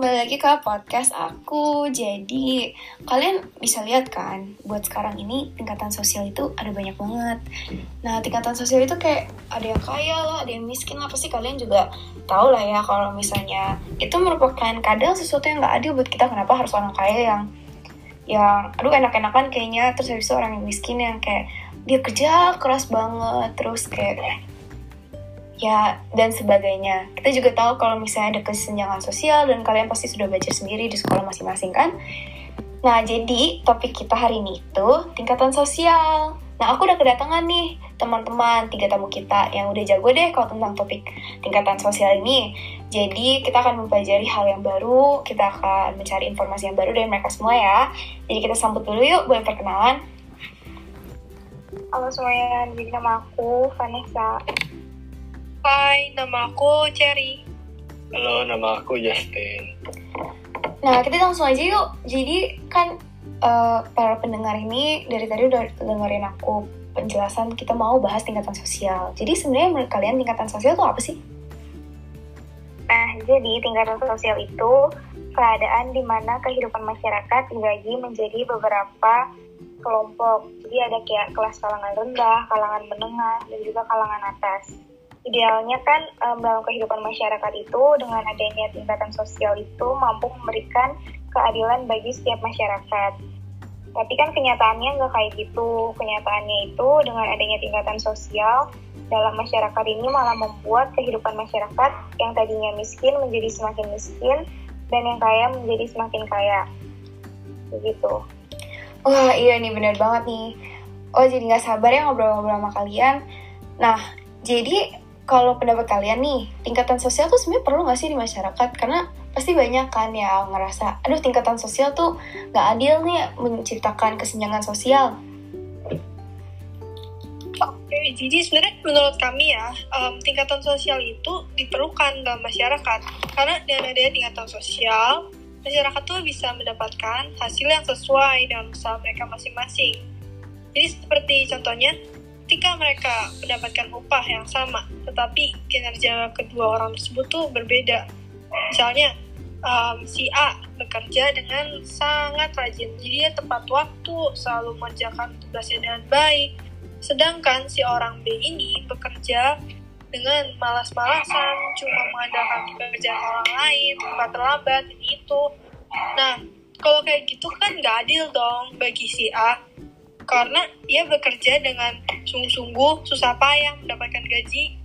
kembali lagi ke podcast aku. Jadi, kalian bisa lihat kan, buat sekarang ini tingkatan sosial itu ada banyak banget. Nah, tingkatan sosial itu kayak ada yang kaya lah, ada yang miskin lah. Pasti kalian juga tahu lah ya kalau misalnya itu merupakan kadang sesuatu yang nggak adil buat kita. Kenapa harus orang kaya yang yang aduh enak-enakan kayaknya terus habis itu orang yang miskin yang kayak dia kerja keras banget terus kayak ya dan sebagainya. Kita juga tahu kalau misalnya ada kesenjangan sosial dan kalian pasti sudah belajar sendiri di sekolah masing-masing kan. Nah, jadi topik kita hari ini itu tingkatan sosial. Nah, aku udah kedatangan nih teman-teman, tiga tamu kita yang udah jago deh kalau tentang topik tingkatan sosial ini. Jadi, kita akan mempelajari hal yang baru, kita akan mencari informasi yang baru dari mereka semua ya. Jadi, kita sambut dulu yuk, boleh perkenalan. Halo semuanya, jadi nama aku Vanessa. Hai, nama aku Cherry. Halo, nama aku Justin. Nah, kita langsung aja yuk. Jadi kan uh, para pendengar ini dari tadi udah dengerin aku penjelasan kita mau bahas tingkatan sosial. Jadi sebenarnya menurut kalian tingkatan sosial itu apa sih? Nah, jadi tingkatan sosial itu keadaan di mana kehidupan masyarakat dibagi menjadi beberapa kelompok. Jadi ada kayak kelas kalangan rendah, kalangan menengah, dan juga kalangan atas idealnya kan um, dalam kehidupan masyarakat itu dengan adanya tingkatan sosial itu mampu memberikan keadilan bagi setiap masyarakat. Tapi kan kenyataannya nggak kayak gitu. Kenyataannya itu dengan adanya tingkatan sosial dalam masyarakat ini malah membuat kehidupan masyarakat yang tadinya miskin menjadi semakin miskin dan yang kaya menjadi semakin kaya. Begitu. Wah iya nih bener banget nih. Oh jadi nggak sabar ya ngobrol-ngobrol sama kalian. Nah jadi kalau pendapat kalian nih, tingkatan sosial tuh sebenarnya perlu nggak sih di masyarakat? Karena pasti banyak kan yang ngerasa, aduh tingkatan sosial tuh nggak adil nih menciptakan kesenjangan sosial. Oke, jadi sebenarnya menurut kami ya, um, tingkatan sosial itu diperlukan dalam masyarakat. Karena dengan adanya tingkatan sosial, masyarakat tuh bisa mendapatkan hasil yang sesuai dengan usaha mereka masing-masing. Jadi seperti contohnya, ketika mereka mendapatkan upah yang sama, tetapi kinerja kedua orang tersebut tuh berbeda. Misalnya, um, si A bekerja dengan sangat rajin, jadi dia tepat waktu, selalu mengerjakan tugasnya dengan baik. Sedangkan si orang B ini bekerja dengan malas-malasan, cuma mengandalkan pekerjaan orang lain, tempat terlambat, ini itu. Nah, kalau kayak gitu kan nggak adil dong bagi si A karena dia bekerja dengan sungguh-sungguh susah payah mendapatkan gaji.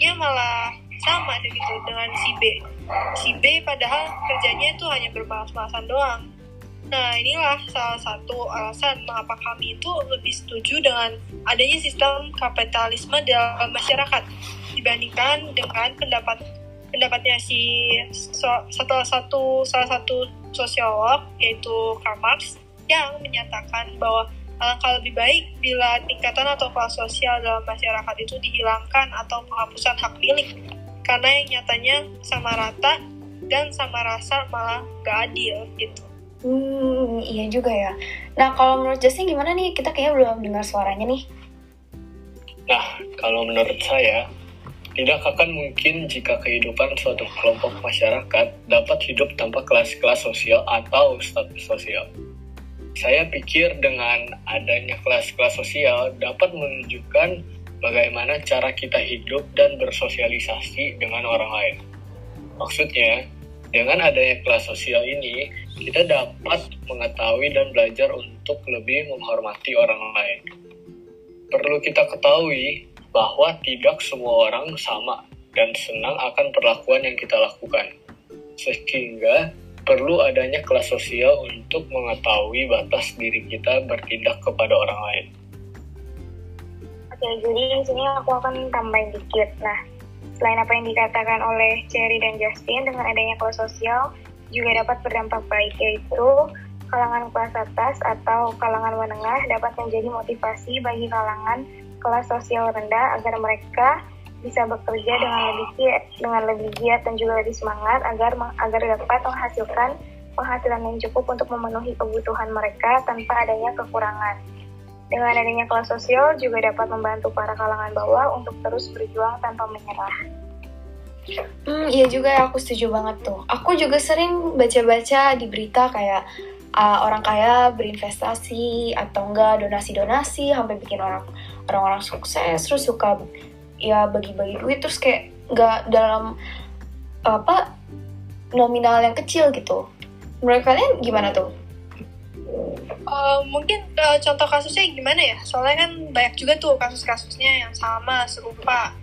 Ya malah sama gitu dengan si B. Si B padahal kerjanya itu hanya bermalas-malasan doang. Nah inilah salah satu alasan mengapa kami itu lebih setuju dengan adanya sistem kapitalisme dalam masyarakat dibandingkan dengan pendapat pendapatnya si so, satu satu salah satu sosiolog yaitu Karl Marx yang menyatakan bahwa Alangkah lebih baik bila tingkatan atau kelas sosial dalam masyarakat itu dihilangkan atau penghapusan hak milik, karena yang nyatanya sama rata dan sama rasa malah gak adil gitu. Hmm, iya juga ya. Nah, kalau menurut Justin gimana nih? Kita kayaknya belum dengar suaranya nih. Nah, kalau menurut saya, tidak akan mungkin jika kehidupan suatu kelompok masyarakat dapat hidup tanpa kelas-kelas sosial atau status sosial. Saya pikir dengan adanya kelas-kelas sosial dapat menunjukkan bagaimana cara kita hidup dan bersosialisasi dengan orang lain. Maksudnya, dengan adanya kelas sosial ini, kita dapat mengetahui dan belajar untuk lebih menghormati orang lain. Perlu kita ketahui bahwa tidak semua orang sama dan senang akan perlakuan yang kita lakukan. Sehingga perlu adanya kelas sosial untuk mengetahui batas diri kita bertindak kepada orang lain. Oke, jadi di sini aku akan tambahin dikit. Nah, selain apa yang dikatakan oleh Cherry dan Justin, dengan adanya kelas sosial juga dapat berdampak baik, yaitu kalangan kelas atas atau kalangan menengah dapat menjadi motivasi bagi kalangan kelas sosial rendah agar mereka bisa bekerja dengan lebih giat, dengan lebih giat dan juga lebih semangat agar agar dapat menghasilkan penghasilan yang cukup untuk memenuhi kebutuhan mereka tanpa adanya kekurangan. Dengan adanya kelas sosial juga dapat membantu para kalangan bawah untuk terus berjuang tanpa menyerah. Hmm, iya juga aku setuju banget tuh. Aku juga sering baca-baca di berita kayak uh, orang kaya berinvestasi atau enggak donasi-donasi sampai bikin orang orang-orang sukses terus suka ya bagi-bagi duit terus kayak nggak dalam apa nominal yang kecil gitu. Menurut kalian gimana tuh? Uh, mungkin uh, contoh kasusnya gimana ya? Soalnya kan banyak juga tuh kasus-kasusnya yang sama, serupa.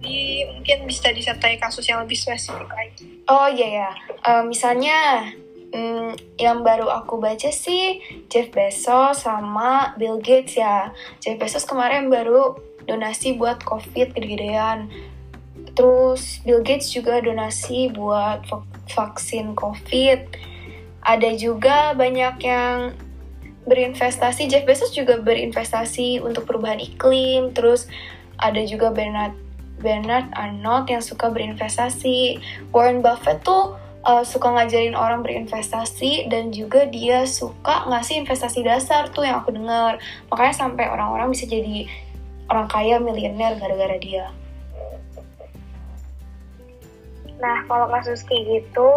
Jadi mungkin bisa disertai kasus yang lebih spesifik lagi. Oh iya ya, uh, misalnya um, yang baru aku baca sih Jeff Bezos sama Bill Gates ya. Jeff Bezos kemarin baru donasi buat COVID gede-gedean. Terus Bill Gates juga donasi buat vaksin COVID. Ada juga banyak yang berinvestasi. Jeff Bezos juga berinvestasi untuk perubahan iklim. Terus ada juga Bernard Bernard Arnold yang suka berinvestasi. Warren Buffett tuh uh, suka ngajarin orang berinvestasi dan juga dia suka ngasih investasi dasar tuh yang aku dengar. Makanya sampai orang-orang bisa jadi orang kaya miliuner gara-gara dia. Nah, kalau kasus kayak gitu,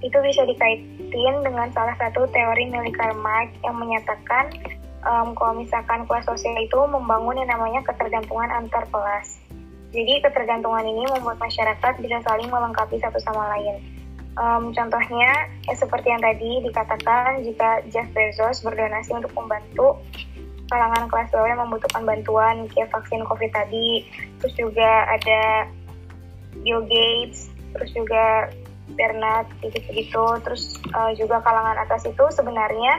itu bisa dikaitin dengan salah satu teori milik Karl Marx yang menyatakan um, kalau misalkan kelas sosial itu membangun yang namanya ketergantungan antar kelas. Jadi ketergantungan ini membuat masyarakat bisa saling melengkapi satu sama lain. Um, contohnya, ya seperti yang tadi dikatakan, jika Jeff Bezos berdonasi untuk membantu kalangan kelas bawah yang membutuhkan bantuan kayak vaksin COVID tadi, terus juga ada Bill Gates, terus juga Bernard gitu-gitu, terus uh, juga kalangan atas itu sebenarnya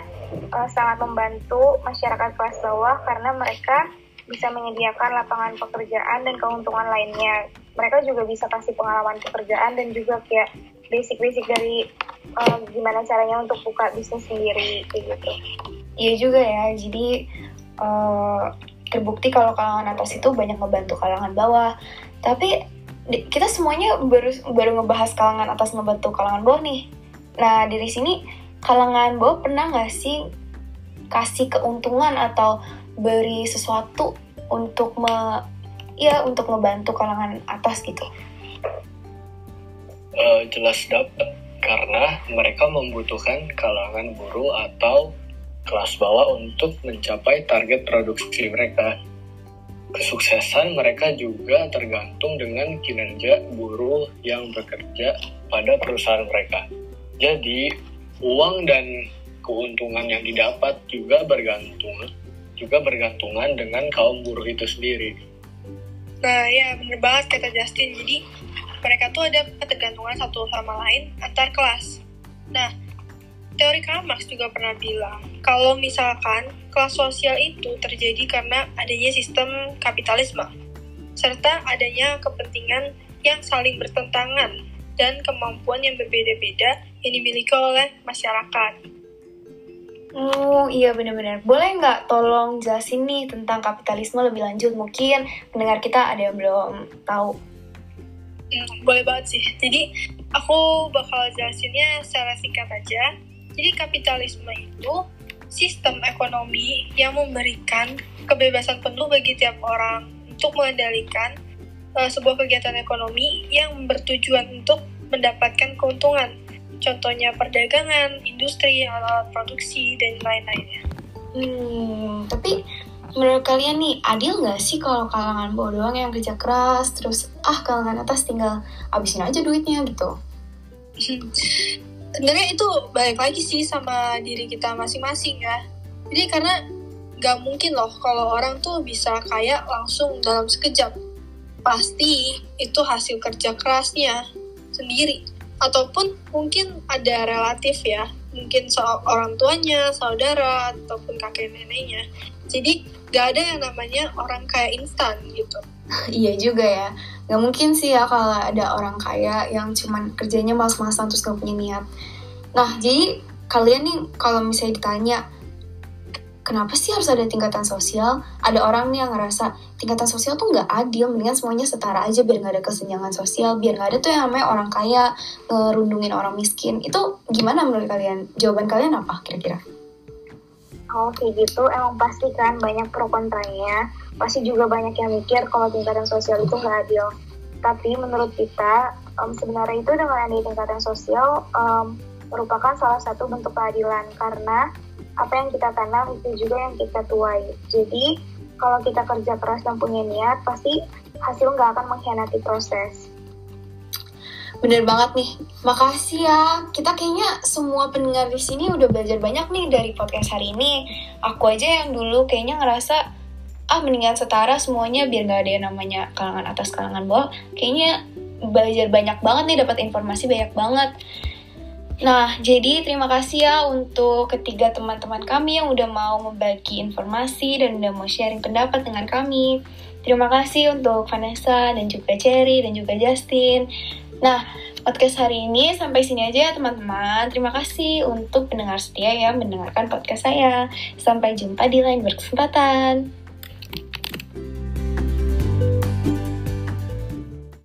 uh, sangat membantu masyarakat kelas bawah karena mereka bisa menyediakan lapangan pekerjaan dan keuntungan lainnya. Mereka juga bisa kasih pengalaman pekerjaan dan juga kayak basic-basic dari uh, gimana caranya untuk buka bisnis sendiri kayak gitu. Iya juga ya, jadi uh, terbukti kalau kalangan atas itu banyak membantu kalangan bawah. Tapi kita semuanya baru baru ngebahas kalangan atas ngebantu kalangan bawah nih. Nah dari sini kalangan bawah pernah nggak sih kasih keuntungan atau beri sesuatu untuk me ya untuk membantu kalangan atas gitu uh, jelas dapat karena mereka membutuhkan kalangan buruh atau kelas bawah untuk mencapai target produksi mereka. Kesuksesan mereka juga tergantung dengan kinerja buruh yang bekerja pada perusahaan mereka. Jadi, uang dan keuntungan yang didapat juga bergantung juga bergantungan dengan kaum buruh itu sendiri. Nah ya bener banget kata Justin. Jadi mereka tuh ada ketergantungan satu sama lain antar kelas. Nah teori Karl Marx juga pernah bilang kalau misalkan kelas sosial itu terjadi karena adanya sistem kapitalisme serta adanya kepentingan yang saling bertentangan dan kemampuan yang berbeda-beda yang dimiliki oleh masyarakat. Oh iya benar-benar. Boleh nggak tolong jelasin nih tentang kapitalisme lebih lanjut? Mungkin pendengar kita ada yang belum tahu. Hmm, boleh banget sih. Jadi aku bakal jelasinnya secara singkat aja. Jadi kapitalisme itu sistem ekonomi yang memberikan kebebasan penuh bagi tiap orang untuk mengendalikan uh, sebuah kegiatan ekonomi yang bertujuan untuk mendapatkan keuntungan contohnya perdagangan, industri, alat produksi, dan lain-lainnya. Hmm, tapi menurut kalian nih, adil nggak sih kalau kalangan bawah doang yang kerja keras, terus ah kalangan atas tinggal abisin aja duitnya gitu? Sebenarnya itu balik lagi sih sama diri kita masing-masing ya. Jadi karena nggak mungkin loh kalau orang tuh bisa kaya langsung dalam sekejap. Pasti itu hasil kerja kerasnya sendiri. Ataupun mungkin ada relatif ya. Mungkin soal orang tuanya saudara ataupun kakek neneknya. Jadi gak ada yang namanya orang kaya instan gitu. Iya juga ya Gak mungkin sih ya kalau ada orang kaya yang cuman kerjanya malas-malasan terus gak punya niat nah jadi kalian nih kalau misalnya ditanya kenapa sih harus ada tingkatan sosial? Ada orang nih yang ngerasa tingkatan sosial tuh nggak adil, mendingan semuanya setara aja biar nggak ada kesenjangan sosial, biar nggak ada tuh yang namanya orang kaya ngerundungin orang miskin. Itu gimana menurut kalian? Jawaban kalian apa kira-kira? Oh kayak gitu, emang pasti kan banyak pro kontranya. Pasti juga banyak yang mikir kalau tingkatan sosial itu nggak adil. Tapi menurut kita, um, sebenarnya itu dengan adanya tingkatan sosial um, merupakan salah satu bentuk keadilan karena apa yang kita tanam itu juga yang kita tuai. Jadi kalau kita kerja keras dan punya niat, pasti hasil nggak akan mengkhianati proses. Bener banget nih. Makasih ya. Kita kayaknya semua pendengar di sini udah belajar banyak nih dari podcast hari ini. Aku aja yang dulu kayaknya ngerasa ah mendingan setara semuanya biar nggak ada yang namanya kalangan atas kalangan bawah. Kayaknya belajar banyak banget nih dapat informasi banyak banget. Nah, jadi terima kasih ya untuk ketiga teman-teman kami yang udah mau membagi informasi dan udah mau sharing pendapat dengan kami. Terima kasih untuk Vanessa dan juga Cherry dan juga Justin. Nah, podcast hari ini sampai sini aja ya teman-teman. Terima kasih untuk pendengar setia yang mendengarkan podcast saya. Sampai jumpa di lain berkesempatan.